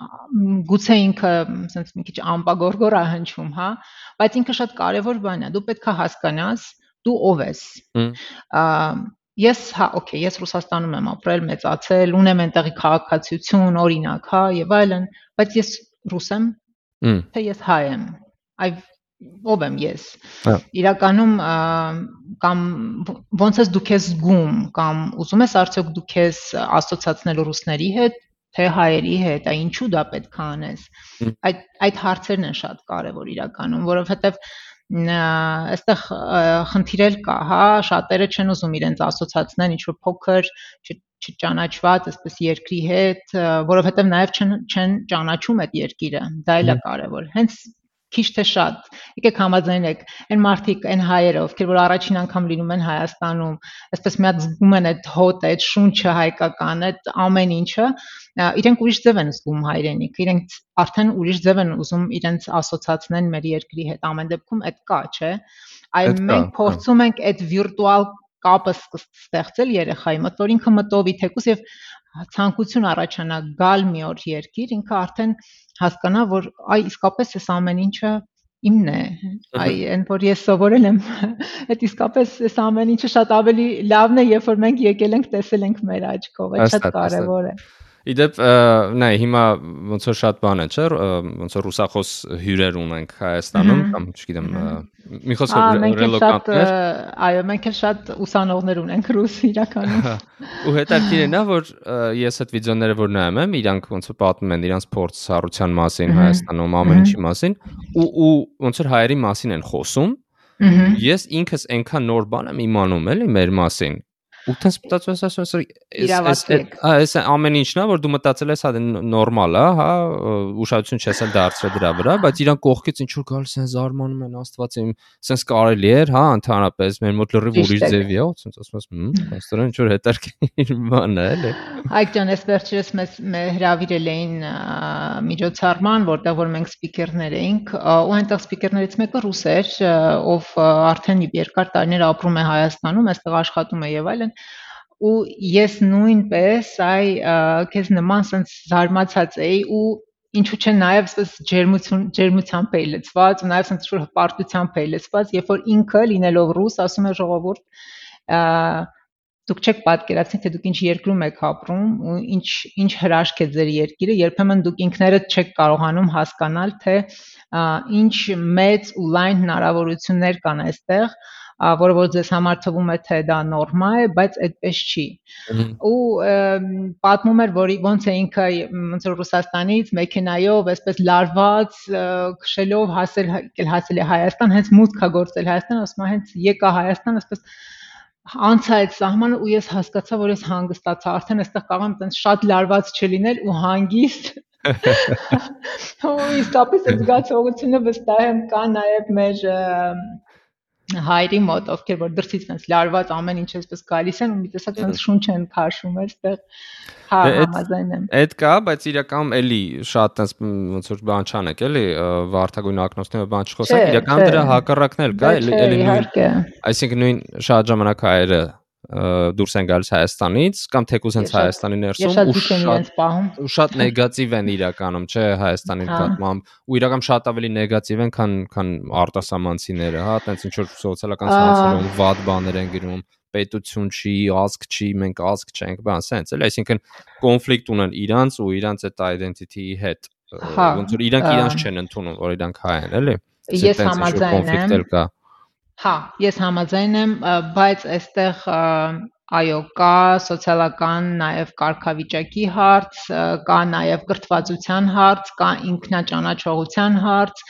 գուցե ինքը սենց մի քիչ ամպագորգոր է հնչում, հա, բայց ինքը շատ կարևոր բան է։ Դու պետքա հասկանաս դու ով ես։ Ես հա, օքեյ, ես Ռուսաստանում եմ ապրել, մեծացել, ունեմ այնտեղի քաղաքացիություն, օրինակ, հա, եւ այլն, բայց ես ռուս եմ, թե ես հայ եմ այ ով եմ ես հա։ իրականում կամ ոնց ես դու քեզ զգում կամ ուզում ես արդյոք դու քեզ ասոցացնել ռուսների հետ թե հայերի հետ այ ինչու դա պետք է անես այդ այդ հարցերն են շատ կարևոր իրականում որովհետև այստեղ խնդիրել կա, հա, շատերը չեն ուզում իրենց ասոցացնել ինչ որ փոքր չճանաչված այսպես երկրի հետ, որովհետև նաև չեն չեն ճանաչում այդ երկիրը։ Դա էլ է կարևոր։ Հենց քիչ թե շատ եկեք համաձայնեք այն մարդիկ այն հայերը ովքեր որ առաջին անգամ լինում են Հայաստանում այսպես մի հատ զգում են այդ հոտը այդ շունչը հայկական այդ ամեն ինչը իրենք ուրիշ ձև են զգում հայրենիք իրենք արդեն ուրիշ ձև են ուզում իրենց ասոցացնեն մեր երկրի հետ ամեն դեպքում այդ կա չէ այլ մենք փորձում ենք այդ վիրտուալ կապը ստեղծել երեխայի մոտ, որ ինքը մտովի թեկուս եւ ցանկություն առաջանա գալ մի օր երկիր, ինքը արդեն հասկանա, որ այ իսկապես այս ամեն ինչը իմն է։ Այ այն որ ես սովորել եմ, այդ իսկապես այս ամեն ինչը շատ ավելի լավն է, երբ որ մենք եկել ենք տեսել ենք մեր աչքով, այդ շատ կարևոր է։ Իդեպ նայ հիմա ոնց որ շատ բան է, չէ՞, ոնց որ ռուսախոս հյուրեր ունենք Հայաստանում կամ չգիտեմ մի խոսքով ռելոկանտներ։ Այո, մենք էլ շատ ուսանողներ ունենք ռուս իրականում։ Ու հետաքրքիր է նա, որ ես այդ վիդեոները որ նայում եմ, իրանք ոնց որ պատմում են իրանց փորձառության մասին Հայաստանում ամեն ինչի մասին, ու ու ոնց որ հայերի մասին են խոսում։ Ես ինքս այնքան նոր բան եմ իմանում էլի մեր մասին, ու տես մտածում ես ասես այս այս ամեն ինչն է որ դու մտածել ես հա նորմալ է հա ուշադրություն չես էլ դարձրել դրա վրա բայց իրան կողքից ինչ որ գալիս են զարմանում են աստված իմ սենց կարելի էր հա ընդհանրապես մեր մոտ լրիվ ուրիշ ձևի է սենց ասում ես հմ աստորեն ինչ որ հետարքիր բան է էլի այք ջան ես վերջերս մեզ հրավիրել էին միջոցառման որտեղ որ մենք սպիկերներ էինք ու այնտեղ սպիկերներից մեկը ռուս էր ով արդեն երկար տարիներ ապրում է Հայաստանում այստեղ աշխատում է եւ այլն ու ես նույնպես այ քեզ նման sense զարմացած էի ու ինչու՞ չէ նաև սպես ջերմություն ջերմությամբ էի լցված ու նաև sense շուտ հպարտությամբ էի լցված երբ որ ինքը լինելով ռուս ասում է ժողովուրդ դուք չեք պատկերացնի թե դուք ինչ երկրում եք ապրում ու ինչ ինչ հրաշք է ձեր երկիրը երբեմն դուք ինքներդ չեք կարողանում հասկանալ թե ինչ մեծ ու լայն հնարավորություններ կան այստեղ որը որ ձեզ համար թվում է թե դա նորմա է, բայց այդպես չի։ Ու պատմում էր, որ ոնց է ինքը ոնց որ Ռուսաստանից մեքենայով այսպես լարված քշելով հասել հասել է Հայաստան, հենց մուտք է գործել Հայաստան, ասում է հենց եկա Հայաստան, այսպես անցա այդ սահմանը ու ես հասկացա, որ ես հանգստացա, արդեն այստեղ կարող եմ տենց շատ լարված չլինել ու հանգիստ <laughs> <laughs> Ու իսկապես այդ զգացողությունը վստահ եմ կա նաև մեր հայրի մոտ, ովքեր որ դրսից այնց լարված ամեն ինչ էսպես գալիս են ու մի տեսակ այնց շունչ են քաշում այստեղ։ Հա, համաձայն եմ։ Այդ կա, բայց իրականում էլի շատ այնց ոնց որ բան չանեք, էլի վարդագույն ակնոցները բան չխոսենք, իրականում դրա հակառակն էլ կա, էլի էլի նույն։ Այսինքն նույն շատ ժամանակ հայերը դուրս են գալիս Հայաստանից կամ թեկուզ հենց Հայաստանի ներսում ու շատ ու շատ նեգատիվ են իրականում, չէ, Հայաստանի հա։ նկատմամբ ու իրական շատ ավելի նեգատիվ են, քան քան արտասահմանցիները, հա, այտենց ինչ որ սոցիալական ցանցերում վատ բաներ են գրում պետություն չի, ազգ չի, մենք ազգ չենք, բան, սենց էլ, այսինքն կոնֆլիկտ ունեն իրանց ու իրանց այդ identity-ի հետ։ հա, Ոնց որ իրանք իրանց չեն ընդունում, որ իրանք հայ են, էլի։ Ես համաձայն եմ։ Հա, ես համաձայն եմ, բայց այստեղ այո, կա սոցիալական նաև կարգավիճակի հարց, կա նաև կրթվածության հարց, կա ինքնաճանաչողության հարց,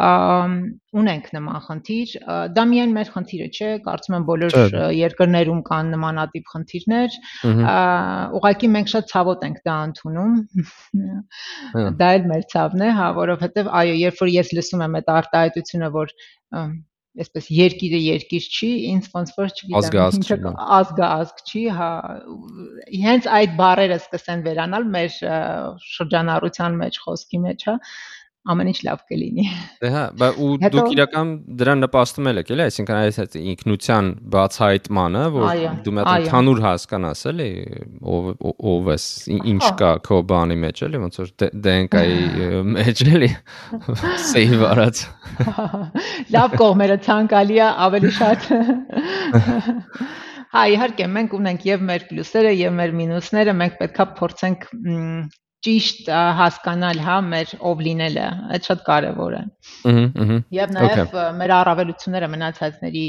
ունենք նման խնդիր։ Դա միայն մեր խնդիրը չէ, կարծում եմ բոլոր երկրներում կան նմանատիպ խնդիրներ։ Ուղղակի մենք շատ ցավոտ ենք դա ընդունում։ Դա էլ մեր ցավն է, հա, որովհետև այո, երբ որ ես լսում եմ այդ արտահայտությունը, որ այսպես երկիրը երկիր չի, ինձ ոնց որ չգիտեմ, ինչը ազգը ազգ չի, հա, հենց այդ բառերը սկսեն վերանալ մեր շրջանառության մեջ, խոսքի մեջ, հա, ամեն ինչ լավ կլինի։ Դե հա, բայց ու դուք իրական դրան նպաստում եք, էլի, այսինքն այս ինքնության բացահայտմանը, որ դու հատ ընդհանուր հասկանաս, էլի, ով ով ես, ինչ կա քո բանի մեջ, էլի, ոնց որ DNK-ի մեջ, էլի, save արած։ <laughs> Լավ կողմերը ցանկալի է, ավելի շատ Հա, իհարկե, մենք ունենք եւ մեր պլյուսերը եւ մեր մինուսները, մենք պետքա փորձենք ճիշտ հասկանալ հա մեր ով լինելը այդ շատ կարևոր է ըհը ըհը եւ նաեւ մեր առավելությունները մնացածների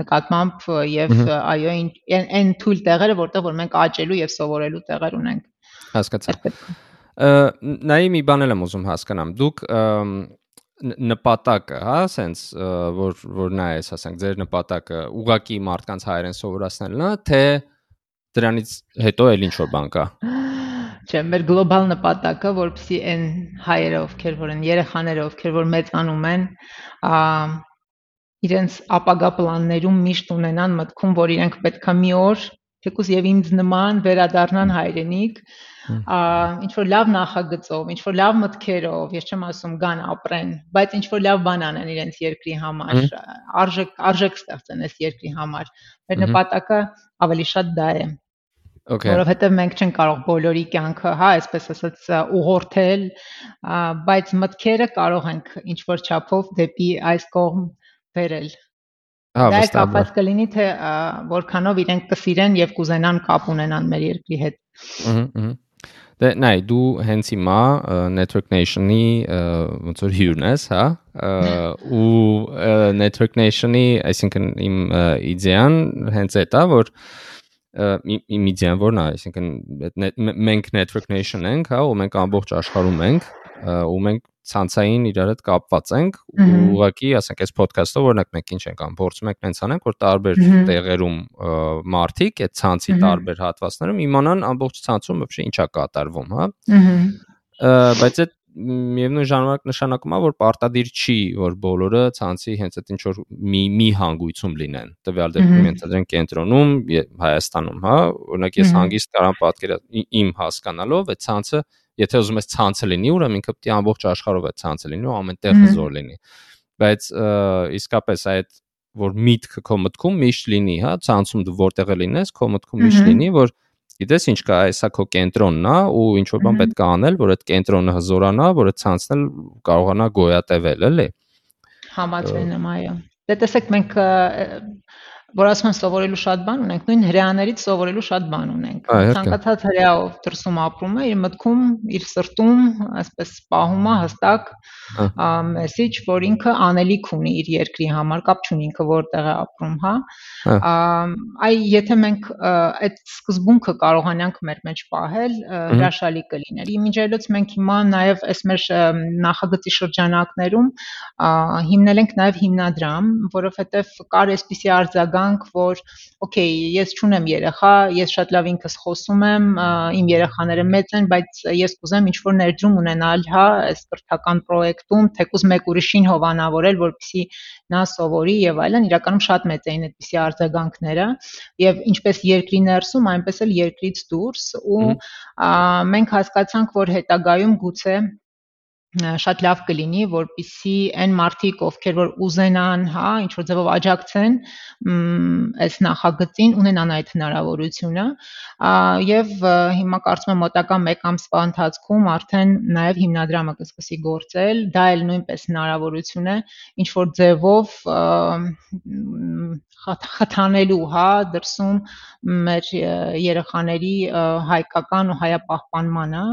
նկատմամբ եւ այո այն թույլ տեղերը որտեղ որ մենք աճելու եւ սովորելու տեղեր ունենք հասկացա նայի մի բան եմ ուզում հասկանամ դուք նպատակը, հա, սենց որ որ նայես, ասենք, ձեր նպատակը ուղակի մարդկանց հայերեն սովորացնելն է, թե դրանից հետո էլ ինչ որ բան կա չէ, մեր գլոբալ նպատակը, որպեսզի այն հայերը, ովքեր որ են երեխաները, ովքեր որ մեծանում են, իրենց ապագա պլաններում միշտ ունենան մտքում, որ իրենք պետքա մի օր թեկուզ եւ ինձ նման վերադառնան հայրենիք, ինչ որ լավ նախագծով, ինչ որ լավ մտքերով, ես չեմ ասում գան ապրեն, բայց ինչ որ լավ բան անեն իրենց երկրի համար, արժեք արժեք ստեղծեն այս երկրի համար։ Մեր նպատակը ավելի շատ դա է։ Okay. Որովհետև մենք չենք կարող բոլորի կյանքը, հա, այսպես ասած, ուղղորդել, բայց մտքերը կարող ենք ինչ որ չափով դեպի այս կողմ բերել։ Հա, դա կապված կլինի թե որքանով իրենք կսիրեն եւ կուզենան կապ ունենան մեր երկրի հետ։ ահա։ Դե նայ դու հենց հիմա Network Nation-ի ոնց որ հյուրն ես, հա? ու Network Nation-ի, այսինքն իմ իդեան հենց այդ է, որ median որն է, այսինքն մենք network nation ենք, հա, ու մենք ամբողջ աշխարհում ենք, ու մենք ցանցային իրար հետ կապված ենք, ու ուղղակի, ասենք, այս podcast-ով օրինակ մենք ինչ ենք անում, փորձում ենք տենց անենք, որ տարբեր տեղերում մարդիկ այդ ցանցի տարբեր հատվածներում իմանան ամբողջ ցանցում բավական ինչա կատարվում, հա։ Բայց այդ միևնույն ժամանակ նշանակում է որ պարտադիր չի որ բոլորը ցանցի հենց այդ ինչ որ մի մի հանգույցում լինեն տվյալ դեպքում ենթադրենք կենտրոնում Հայաստանում հա օրինակ ես հանգիստ կարամ պատկերա իմ հասկանալով այդ ցանցը եթե ուզում ես ցանցը լինի, ուրեմն ինքը պետք է ամբողջ աշխարհով է ցանցը լինի ու ամենտեղ հզոր լինի։ Բայց իսկապես այդ որ միտքը քո մտքում միշտ լինի, հա, ցանցում դու որտեղ լինես, քո մտքում միշտ լինի, որ գիտես ինչ կա, այսա քո կենտրոնն է ու ինչ որ բան պետք է անել, որ այդ կենտրոնը հզորանա, որ այդ ցանցն կարողանա գոյատևել, էլի։ Համաձայն եմ, այո։ Դե տեսեք մենք որ ասում են սովորելու շատ բան ունենք, նույն հрьяաներից սովորելու շատ բան ունենք։ Ցանկացած հрьяով դրսում ապրում է, իր մտքում, իր սրտում, այսպես սպահում է հստակ մեսիջ, որ ինքը անելիք ունի իր երկրի համար, կապ չունի ինքը որտեղ է ապրում, հա։ Այ եթե մենք այդ սկզբունքը կարողանանք մեր մեջ պահել, հրաշալի կլիներ։ Իմիջելոց մենք հիմա նաև այս մեր նախագծի շրջանակներում հիմնել ենք նաև հիմնադրամ, որովհետև կար այսպիսի արձագանք որ օքեյ, ես չունեմ երեխա, ես շատ լավ ինքս խոսում եմ, իմ երեխաները մեծ են, բայց ես կուզեմ ինչ-որ ներդրում ունենալ, հա, այս կրթական պրոյեկտում, թեկուզ մեկ ուրիշին հովանավորել, որպեսզի նա սովորի եւ այլն, իրականում շատ մեծ էին այդպիսի արձագանքները եւ ինչպես երկրի ներսում, այնպես էլ երկրից դուրս ու մենք հասկացանք, որ հետագայում գուցե շատ լավ կլինի, որpիսի այն մարդիկ, ովքեր որ ուզենան, հա, ինչ որ ձևով աջակցեն այս նախագծին, ունենան այդ հնարավորությունը, եւ հիմա կարծում եմ մոտակա 1 ամսվա ընթացքում արդեն նաեւ հիմնադրամը կսկսի գործել, դա էլ նույնպես հնարավորություն է ինչ որ ձևով խթանելու, հա, դրսում մեր երեխաների հայկական ու հայապահպանմանը,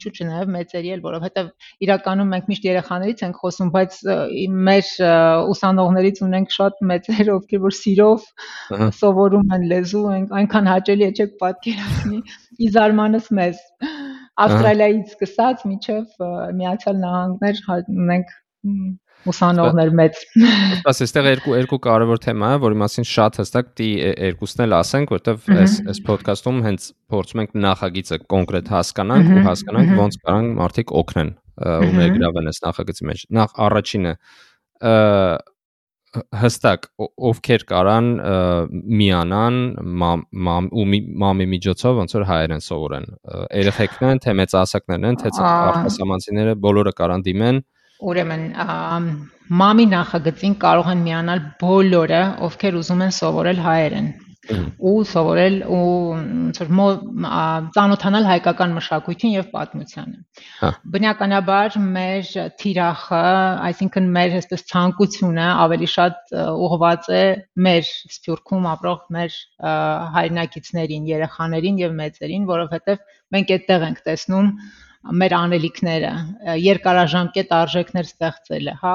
չու չնայև մեծերի էլ, որովհետև իրականում մենք միշտ երեխաներից ենք խոսում, բայց մեր ուսանողներից ունենք շատ մեծեր, ովքեր որ սիրով սովորում են լեզու, այնքան հաճելի է չեք պատկերացնի։ Ի զարմանս մեզ Ավստրալիայից սկսած մինչև Միացյալ Նահանգներ ունենք ուսանողներ մեծ։ Ասես, այստեղ երկու երկու կարևոր թեմա է, որի մասին շատ հստակ պիտի երկուսն էլ ասենք, որովհետև այս այս ոդկասթում հենց փորձում ենք նախագիծը կոնկրետ հասկանանք ու հասկանանք ոնց կարան մարդիկ օգնեն ու ներգրավեն այս նախագծի մեջ։ Նախ առաջինը հստակ ովքեր կարան միանան մամ ու մամի միջոցով ոնց որ հայերեն սովորեն երեխեքն են թե մեծահասակներն են թե արտասահմանցիները բոլորը կարան դիմեն Ուրեմն մամի նախագծին կարող են միանալ բոլորը, ովքեր ուզում են սովորել հայերեն ու սովորել ու ոնց որ ծանոթանալ հայկական մշակույթին եւ պատմությանը։ հա։ Բնականաբար մեր թիրախը, այսինքն մեր այսպես ցանկությունը ավելի շատ ուղղված է մեր սփյուռքում ապրող մեր հայրենակիցներին, երեխաներին եւ մեծերին, որովհետեւ մենք այդտեղ ենք տեսնում մեր անելիքները, երկարաժամկետ արժեքներ ստեղծելը, հա,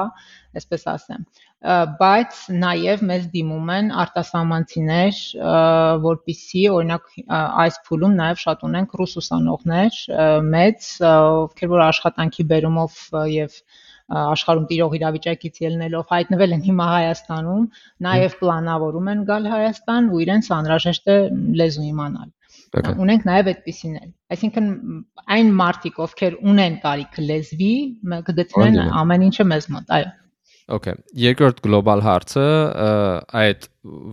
այսպես ասեմ բայց նաև մեզ դիմում են արտասահմանցիներ, որpիսի օրինակ այս փուլում նաև շատ ունենք ռուս ուսանողներ, մեծ, ովքեր որ աշխատանքի բերումով եւ աշխարհում տիրող իրավիճակից ելնելով հայտնվել են հիմա Հայաստանում, նաև պլանավորում են գալ Հայաստան ու իրենց անհրաժեշտ է լեզու իմանալ։ Ունենք նաև այդպիսին էլ։ Այսինքն այն մարդիկ, ովքեր ունեն կարիք լեզվի, կգտնեն ամեն ինչը մեզ մոտ, այո։ Okay, երկրորդ գլոբալ հարցը այդ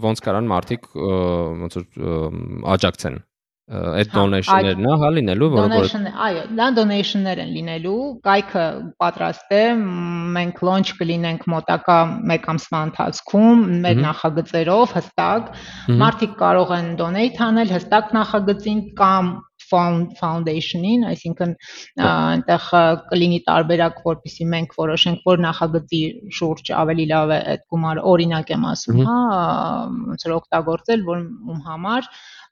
ոնց կարան մարդիկ ոնց որ աջակցեն այդ donation-ներն է, հա, լինելու, որը Donation, այո, դա donation-ներ են լինելու։ Կայքը պատրաստ է, մենք launch կլինենք մոտակա 1 ամսվա ընթացքում մեր նախագծերով հստակ։ Մարդիկ կարող են donate անել հստակ նախագծին կամ foundation-ին, այսինքն այնտեղ կլինի տարբերակ, որpիսի մենք որոշենք, որ նախագծի շուրջ ավելի լավ է այդ գումարը, օրինակ եմ ասում, հա, ոնց որ օգտագործել, որ ում համար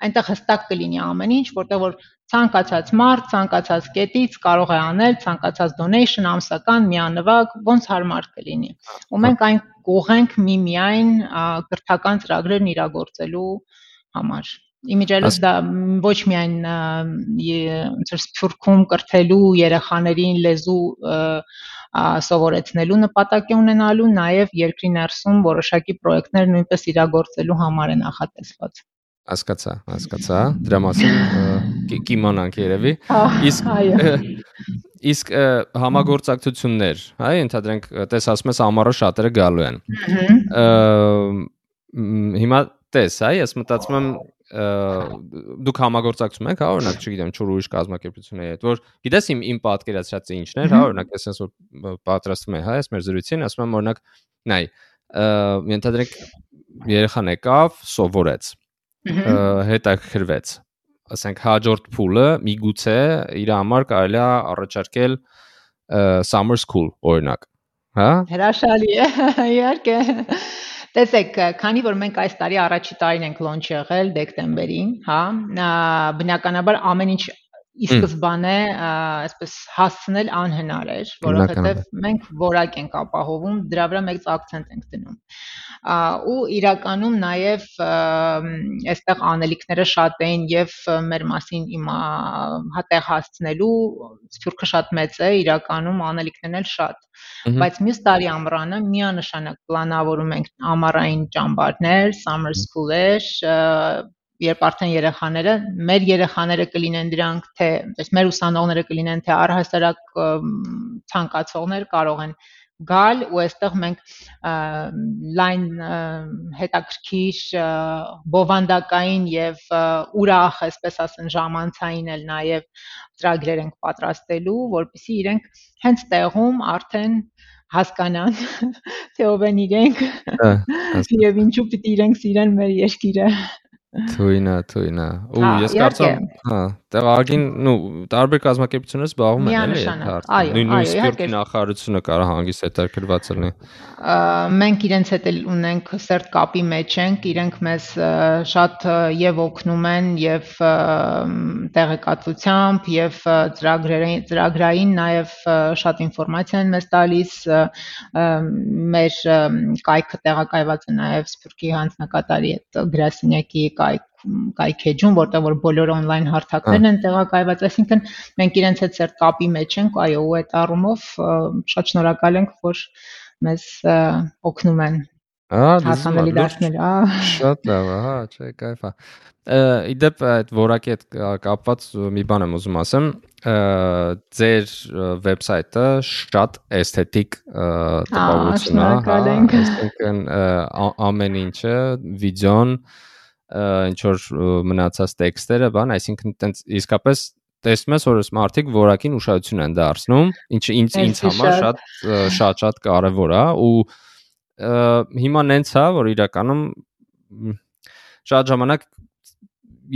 այնտեղ հստակ կլինի ամեն ինչ, որտեղ որ ցանկացած մարդ, ցանկացած կետից կարող է անել ցանկացած donation ամսական միանվագ, ոնց հարմար կլինի։ Ու մենք այն կողենք միմիայն կրթական ծրագրերն իրագործելու համար։ Իմիջիալս դա ոչ միայն ոնց որ սփյուռքում կրթելու երեխաներին լեզու սովորեցնելու նպատակ է ունենալու, նաև երկրի ներսում որոշակի պրոյեկտներ նույնպես իրագործելու համար է նախատեսված հասկացա, հասկացա։ Դրա մասին կիմանանք երևի։ Իսկ Իսկ համագործակցություններ, հա, ընդհանրենք, տես ասում ես ամառը շատերը գալու են։ Հիմա տես, հա, ես մտածում եմ դուք համագործակցում եք, հա, օրինակ, չգիտեմ, չոր ուրիշ կազմակերպությունների հետ, որ գիտես իմ իմ պատկերացրածը ինչն էր, հա, օրինակ, ես ասես որ պատրաստվում եմ, հա, ես մեր զրույցին ասում եմ օրինակ, նայ, ենթադրենք երեխան եկավ, սովորեց հետաքրվեց ասենք հաջորդ փուլը միգուցե իր համար կարելի է առաջարկել summer school օրինակ հա հրաշալի է <laughs> իհարկե Տեսեք, քանի որ մենք այս տարի առաջի տարին ենք launch եղել դեկտեմբերին, հա, բնականաբար ամեն ինչ ի սկզբանե այսպես հասցնել անհնար էր, որովհետև մենք որակ ենք ապահովում, դրա վրա մեծ акցենտ ենք դնում ու իրականում նաև այստեղ անելիքները շատ էին եւ մեր մասին իմա հատեղ հասցնելու սփյուռքը շատ մեծ է իրականում անելիքներն էլ շատ բայց մյուս տարի ամռանը միանշանակ պլանավորում ենք ամառային ճամբարներ summer school-եր երբ արդեն երեխաները մեր երեխաները կլինեն դրանք թե այսպես մեր ուսանողները կլինեն թե առհասարակ ցանկացողներ կարող են գալ ու այստեղ մենք լայն հետաքրքիր բովանդակային եւ ուրախ, այսպես ասեն, ժամանցային էլ նաեւ ծրագրեր ենք պատրաստելու, որpիսի իրենք հենց տեղում արդեն հասկանան <laughs> թե ով են իրենք <laughs> եւ ինչու պիտի իրենք սիրեն մեր երկիրը Թույնա, թույնա։ Ու ես կարծում, հա, տեղագին, նու, տարբեր կազմակերպություններ զբաղվում են էլի այդ հարցը։ Նույնիսկ սպորտի նախարարությունը կարող հանգիստ հետաքրված լինի։ Մենք իրենց հետ էլ ունենք սերտ կապի մեջ ենք, իրենք մեզ շատ եւ օգնում են եւ տեղեկատվությամբ եւ ծրագրերին ծրագրային նաեւ շատ ինֆորմացիա են մեզ տալիս մեր կայքը տեղակայված է նաեւ Սփյուռքի հանձնակատարի հետ գրասենյակի կայք կայ քեջում, որտեղ որ բոլոր on-line հարթակներն հա։ են տեղակայված, այսինքն մենք իրենց հետ ծեր կապի մեջ ենք, այո, ու այդ առումով շատ շնորհակալ ենք, որ մեզ օգնում են հասանելի դարձնել։ Ահա շատ լավ, ահա, չէ, кайֆա։ Իդեպ այդ որակի հետ կապված մի բան եմ ուզում ասեմ, ձեր վեբսայթը շատ էսթետիկ տպավորություն է, հա, այսինքն ամեն ինչը վիդեոն ինչ որ մնացած տեքստերը, բան, այսինքն տենց իսկապես տեսնում ես, որ մարդիկ որակին ուշադրություն են դարձնում, ինչը ինձ ինձ համար շատ շատ շատ կարևոր է ու հիմա նենց է, որ իրականում շատ ժամանակ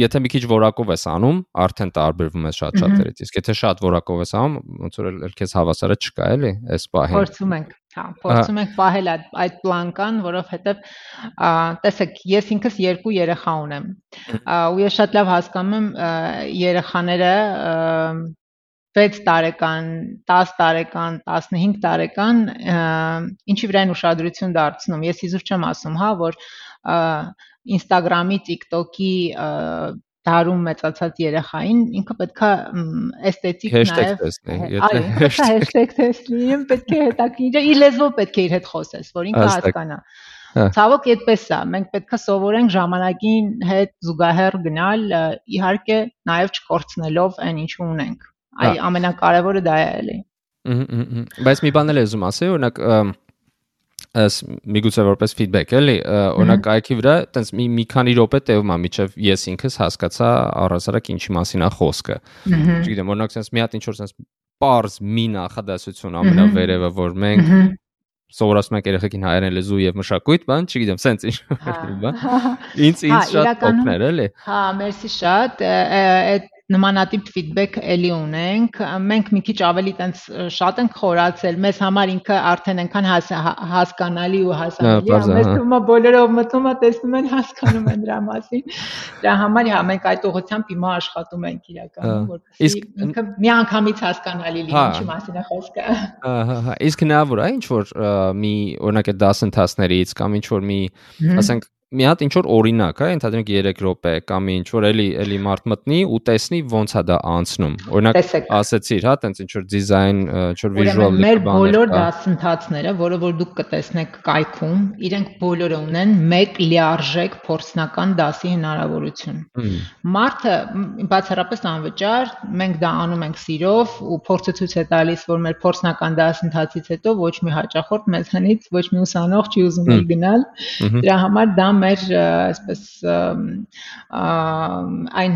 եթե մի քիչ որակով ես անում, արդեն տարբերվում ես շատ շատերից։ Իսկ եթե շատ որակով ես անում, ոնց որ էլ քեզ հավասարը չկա, էլի, այս պահին։ Փորձում ենք, հա, փորձում ենք պահել այդ պլանկան, որովհետև տեսեք, ես ինքս երկու երեխա ունեմ։ Ու ես շատ լավ հասկանում եմ երեխաները 6 տարեկան, 10 տարեկան, 15 տարեկան ինչի վրա են ուշադրություն դարձնում։ Ես իզուր չեմ ասում, հա, որ Instagram-ի, TikTok-ի դարում մեծացած երեխային ինքը պետքա էսթետիկ նաև այո հեշտեգ <laughs> տեսնի պետք է հետաքրքիր իր լեզվով պետք է իր հետ խոսես որ ինքը հասկանա Ցավոք այդպես է մենք պետքա սովորենք ժամանակին հետ զուգահեռ գնալ իհարկե նաև չկորցնելով այն ինչ ունենք այ ամենակարևորը դա է էլի բայց մի բան էլ եմ ասել օրինակ as միգուցե որպես feedback էլի օրինակ այքի վրա տենց մի մի քանի րոպե տևում է միջև ես ինքս հասկացա առասարակ ինչի մասին է խոսքը չգիտեմ օրինակ sense մի հատ ինչ որ sense པարզ մի նախադասություն ամենավերևը որ մենք սովորացնում ենք երեխեքին հայերեն լեզու եւ մշակույթ, բան, չգիտեմ, սենց ինչ բան։ <laughs> Ինձ ինձ շատ օգներ էլի։ Հա, մերսի շատ։ Այդ նմանատիպ ֆիդբեք էլի ունենք։ Մենք մի քիչ ավելի տենց շատ ենք խորացել, մեզ համար ինքը արդեն այնքան հասկանալի ու հասանելի է, մեզ թվում է բոլորը մտնում է տեսնում են հասկանում են դրա մասին։ Դրա համար հա մենք այդ ուղղությամբ հիմա աշխատում ենք իրականում, որպեսզի ինքը միանգամից հասկանալի լինի, ինչի մասին է խոսքը։ Ահա, հա, իսկ հնարավոր է ինչ որ մի օրինակ է դասընթացներից կամ ինչ որ մի ասենք մի հատ ինչ որ օրինակ, հա, ընդհանրենք 3 րոպե կամ ինչ որ էլի էլի մարդ մտնի ու տեսնի ոնց է դա անցնում։ Օրինակ ասեցիր, հա, տենց ինչ որ դիզայն, ինչ որ վիժուալ մեր բոլոր դասընթացները, որը որ դուք կտեսնեք կայքում, իրենք բոլորը ունեն մեկ լիարժեք փորձնական դասի հնարավորություն։ Մարդը բացառապես անվճար, մենք դա անում ենք սիրով ու փորձը ցույց է տալիս, որ մեր փորձնական դասընթացից հետո ոչ մի հաճախորդ մեզանից ոչ մի ուսանող չի ուզում գնալ։ Դրա համար դա մեր այսպես այն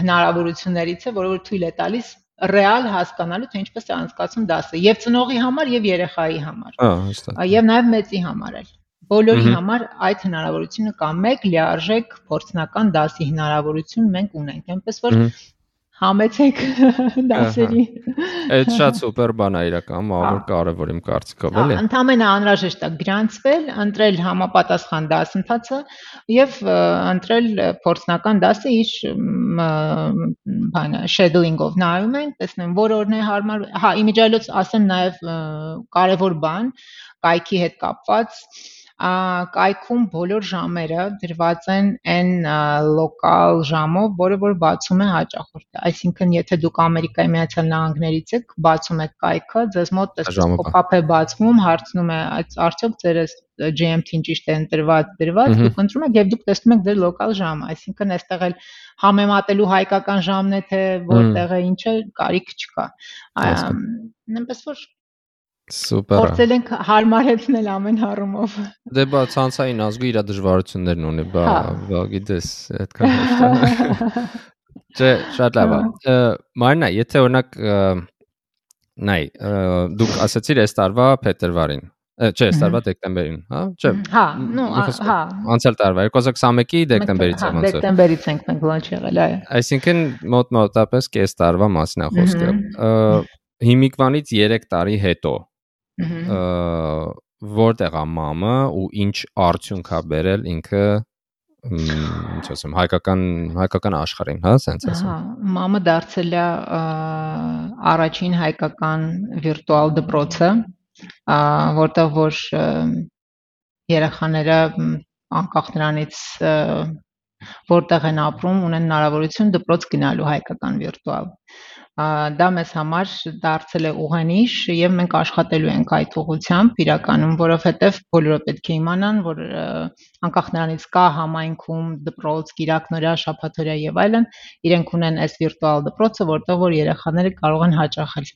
հնարավորություններից է, որը որ թույլ է տալիս ռեալ հասկանալու թե ինչպես է անցկացում դասը եւ ծնողի համար եւ երեխայի համար։ Ահա, հստակ։ Եվ նաեւ մեծի համար էլ։ Բոլորի համար այդ հնարավորությունը կա մեկ լիարժեք փորձնական դասի հնարավորություն մենք ունենք։ Այնպես որ համեցեք դասերի։ Այդ շատ սուպեր բան է իրական, որ կարևոր իմ կարծիքով էլի։ Ընդամենը անհրաժեշտ է գրանցվել, ընտրել համապատասխան դասընթացը եւ ընտրել փորձնական դասը իր բանը shadowing-ով նայում ենք, տեսնեմ որ օրն է հարմար։ Հա, իմիջիալոց ասեմ նաեւ կարևոր բան կայքի հետ կապված կայքում բոլոր ժամերը դրված են այն լոկալ ժամով, որը որ բացում է հաճախորդը։ Այսինքն, եթե դուք Ամերիկայի Միացյալ Նահանգներից եք, բացում եք կայքը, ձեզ մոտ pop-up է բացվում, հարցնում է, արդյոք ձեր GMT-ին ճիշտ է ընտրված, դրված, դուք ընտրում եք եւ դուք տեսնում եք ձեր լոկալ ժամը, այսինքն այստեղ էլ համեմատելու հայկական ժամն է թե որտեղ է ինչը կարիք չկա։ Այնպես որ Սուպեր։ Փորձել ենք հարմարեցնել ամեն առումով։ Դե բա ցանցային ազգը իր դժվարություններն ունի, բա բա գիտես, այդքան հեշտ է։ <laughs> Չէ, շատ լավ է։ Մարնա, եթե օրինակ նայ, դուք ասացիր այս տարվա փետրվարին, չէ, այս տարվա դեկտեմբերին, հա? Չէ։ Հա, նո, հա։ Անցյալ տարվա 2021-ի դեկտեմբերից է ոնց։ Դեկտեմբերից ենք մենք լանչ եղել, այո։ Այսինքն մոտ մոտապես կես տարվա մասն է խոսքը։ Հիմիկվանից 3 տարի հետո որտեղ է մամը ու ինչ արդյունք է բերել ինքը ինչ ասեմ հայկական հայկական աշխարհին, հա, սենց ասեմ։ Հա, մամը դարձել է առաջին հայկական վիրտուալ դպրոցը, որտեղ որ երեխաները անկախ նրանից որտեղ են ապրում, ունեն հնարավորություն դպրոց գնալու հայկական վիրտուալ դա մեզ համար դարձել է ուղանիշ եւ մենք աշխատելու ենք այդ ուղությամբ իրականում, որովհետեւ բոլորը պետք է իմանան, որ անկախ նրանից կա համայնքում դպրոց, Կիրակնորյա, Շաբաթօրյա եւ այլն, իրենք ունեն այս վիրտուալ դպրոցը, որտեղ որ երեխաները կարող են հաճախել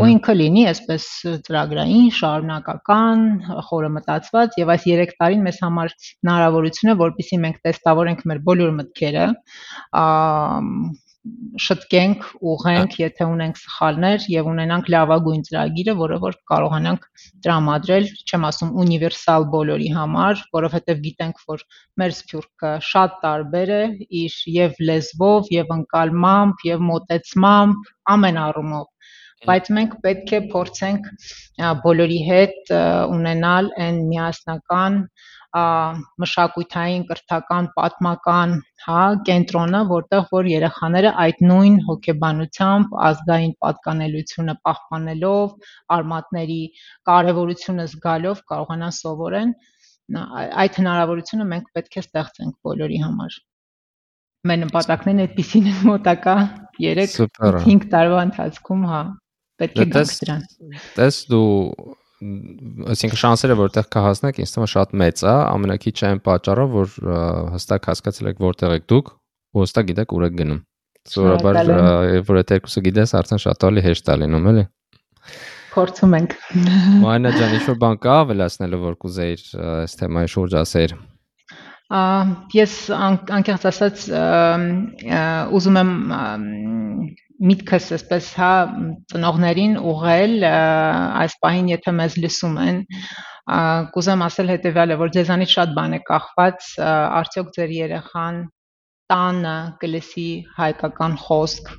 ու ինքը լինի այսպես ծրագրային, շարունակական, խորը մտածված եւ այս 3 տարին մեզ համար հնարավորություն է, որpիսի մենք տեստավորենք մեր բոլոր մտքերը, շտկենք, ուղենք, եթե ունենք սխալներ եւ ունենանք լավագույն ծրագիրը, որը որ կարողանանք տրամադրել, չեմ ասում ունիվերսալ բոլորի համար, որովհետեւ գիտենք, որ մեր սփյուռքը շատ տարբեր է իր եւ լեզվով, եւ ընկալմամբ, եւ մոտեցմամբ, ամեն առումով բայց մենք պետք է փորձենք բոլորի հետ ունենալ այն միասնական մշակութային, կրթական, պատմական, հա, կենտրոնը, որտեղ որ երեխաները այդ նույն հոգեբանությամբ, ազգային պատկանելությունը պահպանելով, արմատների կարևորությունը զգալով կարողանան սովորեն, այդ հնարավորությունը մենք պետք է ստեղծենք բոլորի համար։ Մեր նպատակներն այդպեսին են մոտակա 3-5 տարվա ընթացքում, հա, պետք է գանք դրան։ Տես դու այսինքն շանսերը որտեղ կհասնեք, ինձ թվում է շատ մեծ է, ամենակիչը այն պատճառով, որ հստակ հասկացել եք որտեղ եք դուք, ու հստակ գիտեք ուր եք գնում։ Սովորաբար որ այդ երկուսը գիտես, արդեն շատ ավելի հեշտ է լինում, էլի։ Փորձում ենք։ Մանա ջան, ինչ-որ բան կա ավելացնելու, որ կուզեիր այս թեմայի շուրջ ասել։ Ես անկեղծ ասած ուզում եմ միտքս այսպես հա ծնողներին ուղղել այս պահին եթե մեզ լսում են կուզեմ ասել հետեւյալը որ ձեզանից շատ բան է կախված արդյոք ձեր երեխան տանը կլսի հայկական խոսք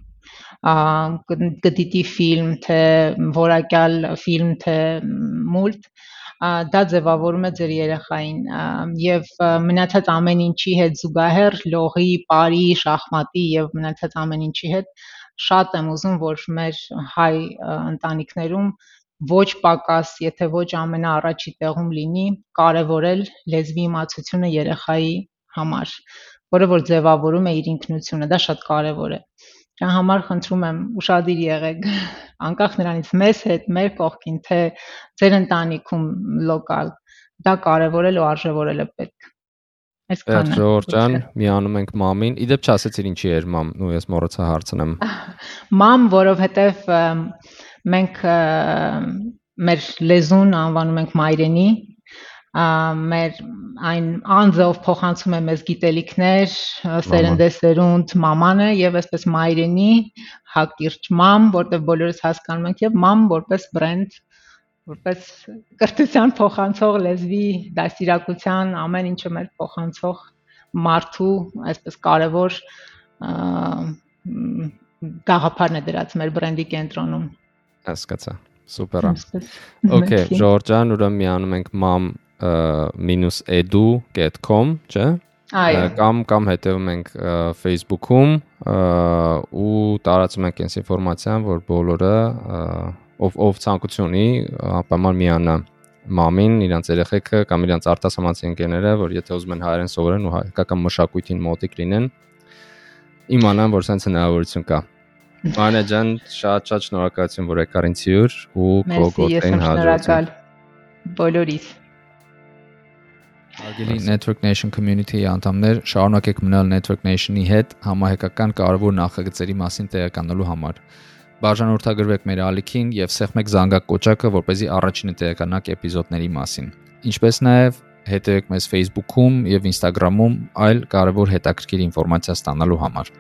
գդիտի ֆիլմ, թե որակյալ ֆիլմ, թե մուլտ, դա ձևավորում է ձեր երեխային եւ մնացած ամեն ինչի հետ զուգահեռ լողի, բարի, շախմատի եւ մնացած ամեն ինչի հետ շատ եմ ուզում որ մեր հայ ընտանիքներում ոչ պակաս, եթե ոչ ամենաառաջի տեղում լինի կարևորել լեզվի իմացությունը երեխայի համար, որը որ ձևավորում է իր ինքնությունը, դա շատ կարևոր է։ Դրա համար խնդրում եմ ուշադիր եղեք <laughs> անկախ նրանից մեզ հետ, մեր կողքին, թե ձեր ընտանիքում լոկալ, դա կարևորել ու արժևորել է պետք։ Այսքանը։ Ժորժան, միանում ենք մամին։ Իդեպ չասեցիր ինչի էր մամ, ու ես մոռացա հարցնեմ։ <laughs> Մամ, որովհետև մենք մեր լեզուն անվանում ենք մայրենի, մեր այն անձը ով փոխանցում է մեզ գիտելիքներ, սերնդեսերունդ մաման է եւ այսպես մայրենի հակիրճ մամ, որտեղ բոլորս հասկանում ենք եւ մամ որպես բրենդ, որպես կրթության փոխանցող լեզվի դաստիարակության ամեն ինչը մեր փոխանցող մարդու այսպես կարևոր գաղափարն է դրած մեր բրենդի կենտրոնում։ Հասկացա։ Սուպեր։ Okay, Ժորժան, ուրեմն միանում ենք mom -edu.com, չէ՞։ Այո։ Կամ կամ հետևում ենք Facebook-ում ու տարածում ենք այս ինֆորմացիան, որ բոլորը ով ով ցանկություն ունի, ապաման միանա մամին, իրանց երեխեքը կամ իրանց արտասահմանցի ընկերները, որ եթե ուզում են հայերեն սովորեն ու հայկական մշակույթին մոտիկ լինեն, իմանան, որ սենց հնարավորություն կա։ Մանե ջան, շատ-շատ շնորհակալություն, որ եկար ինձ հյուր ու քո գոտեն հաջողություն։ Բոլորիս Արգելի Network Nation community-ի անդամներ, շարունակեք մնալ Network Nation-ի հետ համահայկական կարևոր նախագծերի մասին տեղեկանալու համար։ Բաժանորդագրվեք մեր ալիքին եւ սեղմեք զանգակոճակը, որ เป զի առաջինը տեղեկանաք էպիզոդների մասին։ Ինչպես նաեւ հետևեք մեզ Facebook-ում եւ Instagram-ում այլ կարևոր հետաքրքիր ինֆորմացիա ստանալու համար։